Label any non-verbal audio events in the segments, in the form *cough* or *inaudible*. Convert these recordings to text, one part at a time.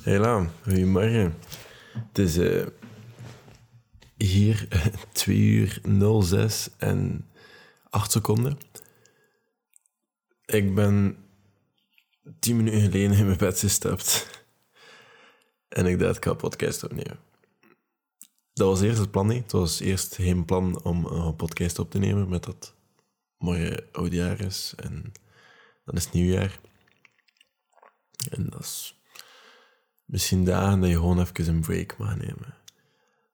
Hela, goedemorgen. Het is eh, hier *laughs* 2 uur 06 en 8 seconden. Ik ben 10 minuten geleden in mijn bed gestapt. En ik dacht, ik ga podcast opnemen. Dat was eerst het plan niet. Het was eerst geen plan om een podcast op te nemen met dat mooie oudjaar is. En dan is het nieuwjaar. En dat is misschien dagen dat je gewoon even een break mag nemen.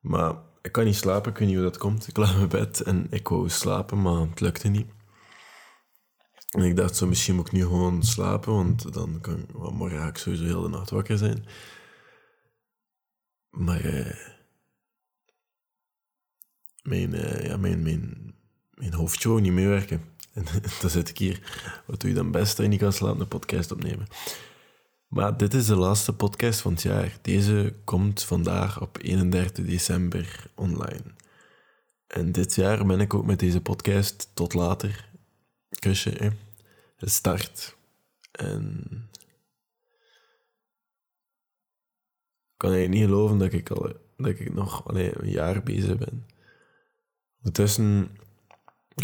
Maar ik kan niet slapen, ik weet niet hoe dat komt. Ik lag in mijn bed en ik wou slapen, maar het lukte niet. En ik dacht zo, misschien moet ik nu gewoon slapen, want dan kan morgen ga ik sowieso heel de nacht wakker zijn. Maar eh, mijn, eh, ja, mijn, mijn, mijn hoofdje wou niet meewerken. *laughs* En dan zit ik hier. Wat doe je dan best dat je niet kan slapen, een podcast opnemen? Maar dit is de laatste podcast van het jaar. Deze komt vandaag op 31 december online. En dit jaar ben ik ook met deze podcast tot later. Kusje. Het start. En... Ik kan eigenlijk niet geloven dat ik, al, dat ik nog allee, een jaar bezig ben. Ondertussen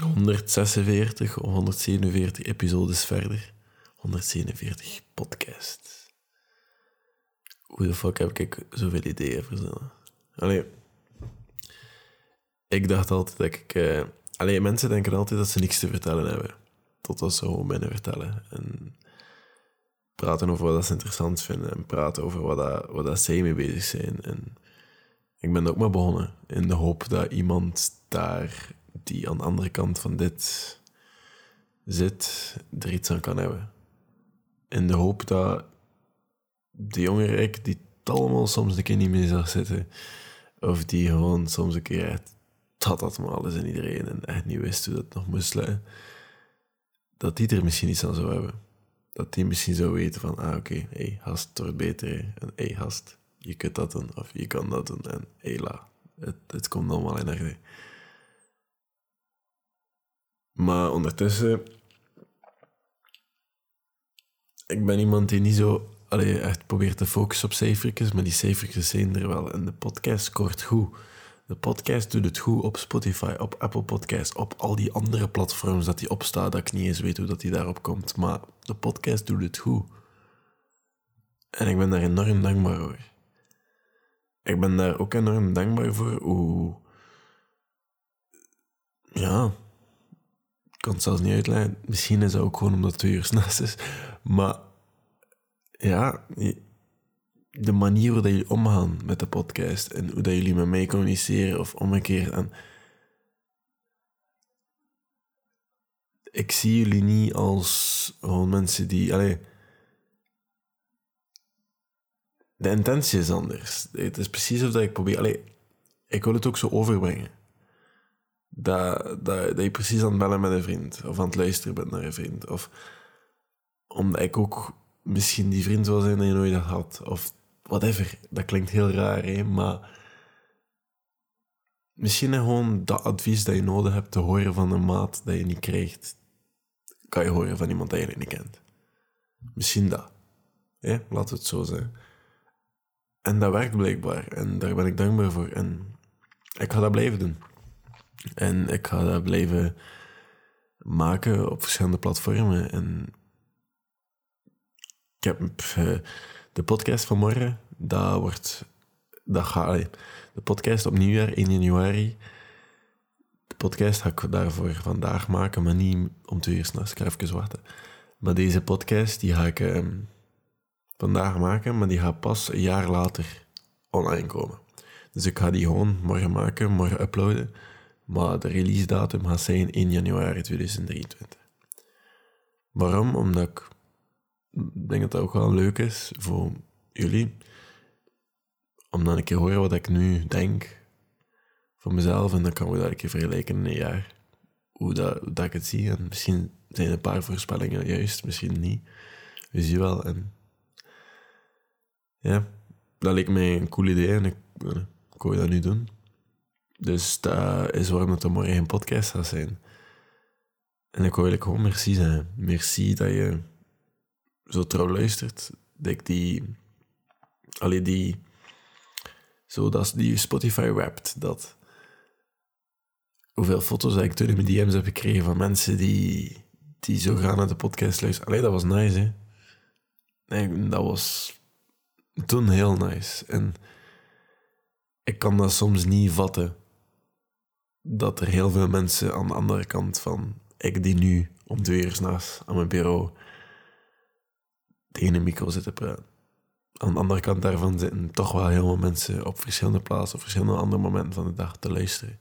146 of 147 episodes verder. 147 podcasts. Hoe de fuck heb ik zoveel ideeën verzonnen? Allee, ik dacht altijd dat ik... Uh, mensen denken altijd dat ze niks te vertellen hebben. Totdat ze gewoon binnen vertellen. En praten over wat ze interessant vinden. En praten over wat, dat, wat dat zij mee bezig zijn. En ik ben ook maar begonnen. In de hoop dat iemand daar, die aan de andere kant van dit zit, er iets aan kan hebben in de hoop dat de jongere ik, die allemaal soms een keer niet meer zag zitten, of die gewoon soms een keer echt dat dat maar alles en iedereen en echt niet wist hoe dat nog moest lukken, dat die er misschien iets aan zou hebben. Dat die misschien zou weten van, ah oké, hey, hast, het wordt beter. En hey, hast, je kunt dat doen, of je kan dat doen. En la, het, het komt allemaal in orde. Maar ondertussen ik ben iemand die niet zo allee, echt probeert te focussen op cijfertjes, maar die cijfertjes zijn er wel. En de podcast scoort goed. De podcast doet het goed op Spotify, op Apple Podcasts, op al die andere platforms dat die opstaat, dat ik niet eens weet hoe dat die daarop komt. Maar de podcast doet het goed. En ik ben daar enorm dankbaar voor. Ik ben daar ook enorm dankbaar voor hoe... Ja, kan het zelfs niet uitleggen. Misschien is het ook gewoon omdat het twee uur s'nachts is. Maar ja, de manier waarop jullie omgaan met de podcast en hoe dat jullie met mij communiceren of omgekeerd. En ik zie jullie niet als gewoon mensen die. Allee, de intentie is anders. Het is precies of dat ik probeer. Allee, ik wil het ook zo overbrengen dat, dat, dat je precies aan het bellen met een vriend of aan het luisteren bent naar een vriend. Of omdat ik ook misschien die vriend zou zijn dat je nooit had. Of whatever. Dat klinkt heel raar, hè? maar misschien gewoon dat advies dat je nodig hebt te horen van een maat dat je niet krijgt, kan je horen van iemand dat je niet kent. Misschien dat. Hè? Laat het zo zijn. En dat werkt blijkbaar. En daar ben ik dankbaar voor. En ik ga dat blijven doen. En ik ga dat blijven maken op verschillende platformen. En ik heb uh, de podcast van morgen, dat wordt, dat ga, de podcast op nieuwjaar 1 januari. De podcast ga ik daarvoor vandaag maken, maar niet om twee uur s'nachts. Ik ga wachten. Maar deze podcast, die ga ik uh, vandaag maken, maar die gaat pas een jaar later online komen. Dus ik ga die gewoon morgen maken, morgen uploaden. Maar de release datum gaat zijn 1 januari 2023. Waarom? Omdat ik denk dat dat ook wel leuk is voor jullie. Om dan een keer horen wat ik nu denk voor mezelf. En dan kan we dat een keer vergelijken in een jaar. Hoe dat, hoe dat ik het zie. En misschien zijn een paar voorspellingen juist, misschien niet. We zien wel. En ja, dat leek mij een cool idee en ik, ik wil dat nu doen. Dus dat is waarom het er morgen een podcast gaat zijn. En ik wil eigenlijk gewoon merci zeggen. Merci dat je zo trouw luistert. Dat ik die Allee, die... Zo, dat die Spotify Wrapped, dat... Hoeveel foto's dat ik toen in mijn DM's heb gekregen van mensen die, die zo gaan naar de podcast luisteren. Allee, dat was nice, hè. Nee, dat was toen heel nice. En ik kan dat soms niet vatten. Dat er heel veel mensen aan de andere kant van ik die nu om twee uur aan mijn bureau tegen een micro zitten praten. Aan de andere kant daarvan zitten toch wel heel veel mensen op verschillende plaatsen, op verschillende andere momenten van de dag te luisteren.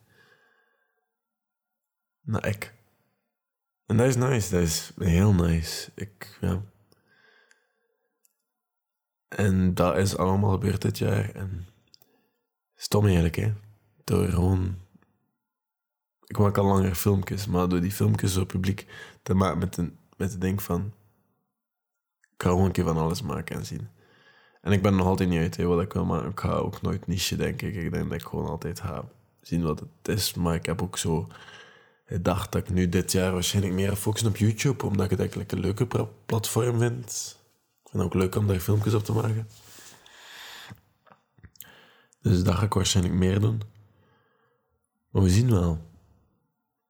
Naar ik. En dat is nice, dat is heel nice. Ik, ja. En dat is allemaal gebeurd dit jaar. En stom eigenlijk, hè. Door gewoon... Ik maak al langer filmpjes, maar door die filmpjes zo publiek te maken met een met de denk van... Ik ga gewoon een keer van alles maken en zien. En ik ben nog altijd niet uit wat ik wil maken. Ik ga ook nooit niche, denk ik. Ik denk dat ik gewoon altijd ga zien wat het is. Maar ik heb ook zo gedacht dat ik nu dit jaar waarschijnlijk meer focussen op YouTube, omdat ik het eigenlijk een leuke platform vind. Ik vind ook leuk om daar filmpjes op te maken. Dus dat ga ik waarschijnlijk meer doen. Maar we zien wel.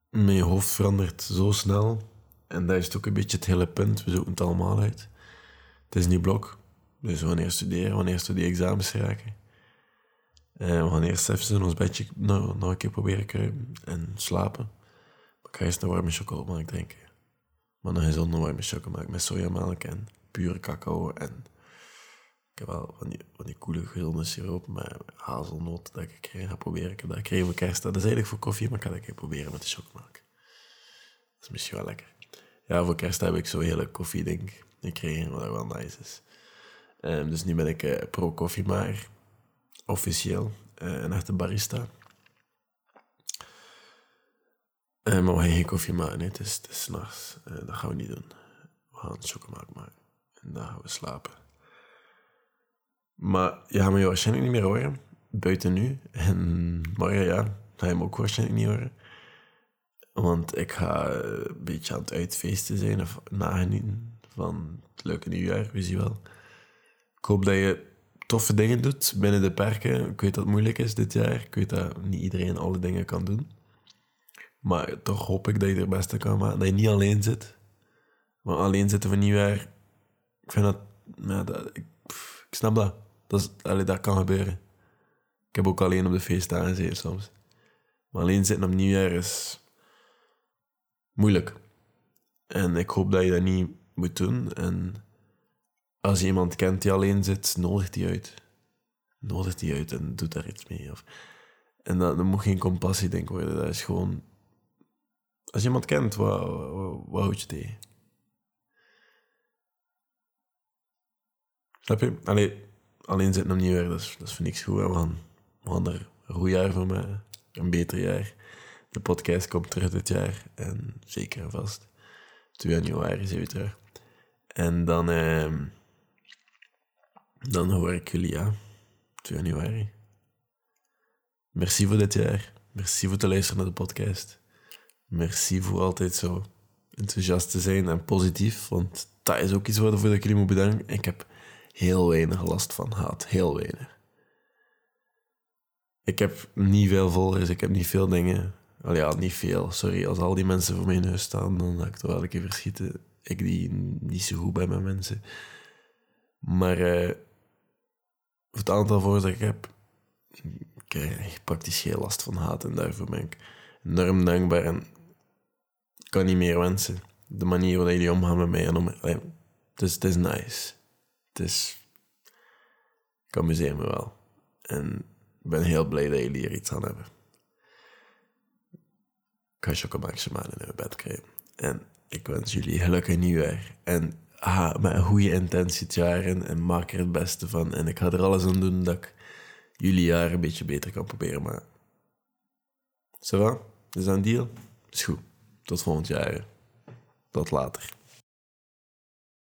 Mijn hoofd verandert zo snel. En dat is ook een beetje het hele punt. We zoeken het allemaal uit. Het is niet blok. Dus wanneer studeren, wanneer die examens raken. En we eerst even in ons bedje nog, nog een keer proberen kruipen en slapen. Maar ik ga eerst een warme chocolade drinken. Maar een gezonde warme chocolade met sojamelk en pure cacao. En ik heb wel van die, van die coole gezonde siroop met hazelnoot dat ik ga proberen. Ik gekregen voor kerst. Dat is eigenlijk voor koffie, maar ik ga dat keer proberen met de chocomelk. Dat is misschien wel lekker. Ja, voor kerst heb ik zo'n hele koffieding gekregen, wat wel nice is. Um, dus nu ben ik uh, pro-koffie, maar officieel uh, een echte barista. Uh, maar we gaan geen koffie maken, het is, dat gaan we niet doen. We gaan chocomelk maken en dan gaan we slapen. Maar je gaat me waarschijnlijk niet meer horen, buiten nu. En morgen, ja, ga je me ook waarschijnlijk niet horen. Want ik ga een beetje aan het uitfeesten zijn of nagenieten het leuke nieuwjaar, we zien wel. Ik hoop dat je toffe dingen doet binnen de perken. Ik weet dat het moeilijk is dit jaar. Ik weet dat niet iedereen alle dingen kan doen. Maar toch hoop ik dat je er beste kan maken. Dat je niet alleen zit. Maar alleen zitten van nieuwjaar... Ik vind dat... Ja, ik, ik, snap dat. Dat, is, dat kan gebeuren. Ik heb ook alleen op de feestdagen gezeten soms. Maar alleen zitten op nieuwjaar is... Moeilijk. En ik hoop dat je dat niet moet doen. En als je iemand kent die alleen zit, nodig die uit. Nodig die uit en doet daar iets mee. Of, en dat, moet geen compassie denk worden. Dat is gewoon... Als je iemand kent, wat, wat, houd je tegen? Snap je? Allee, alleen zitten nog niet weer, dat is, voor niks goed. Gaan, we gaan een goed jaar van maken. Een beter jaar. De podcast komt terug dit jaar. En zeker en vast. 2 januari zijn we terug. En dan... Eh, dan hoor ik jullie, ja. 2 januari. Merci voor dit jaar. Merci voor te luisteren naar de podcast. Merci voor altijd zo enthousiast te zijn en positief. Want dat is ook iets waarvoor ik jullie moet bedanken. Ik heb heel weinig last van haat. Heel weinig. Ik heb niet veel volgers. Ik heb niet veel dingen. Al ja, niet veel. Sorry. Als al die mensen voor mijn huis staan, dan ga ik toch wel een keer verschieten. Ik die niet zo goed bij mijn mensen. Maar... Uh, het aantal volgers dat ik heb, ik krijg praktisch geen last van haat. En daarvoor ben ik enorm dankbaar en kan niet meer wensen. De manier waarop jullie omgaan met mij en om... Dus het is nice. Het is... Ik amuseer me wel. En ik ben heel blij dat jullie hier iets aan hebben. Ik ga chocolaatje maken in mijn bed krijgen. En ik wens jullie gelukkig nieuwjaar. En ah, met een goede intentie het jaar in en maak er het beste van. En ik ga er alles aan doen dat ik jullie jaar een beetje beter kan proberen maken. Ça? Is dat een deal? Is goed. Tot volgend jaar. Tot later.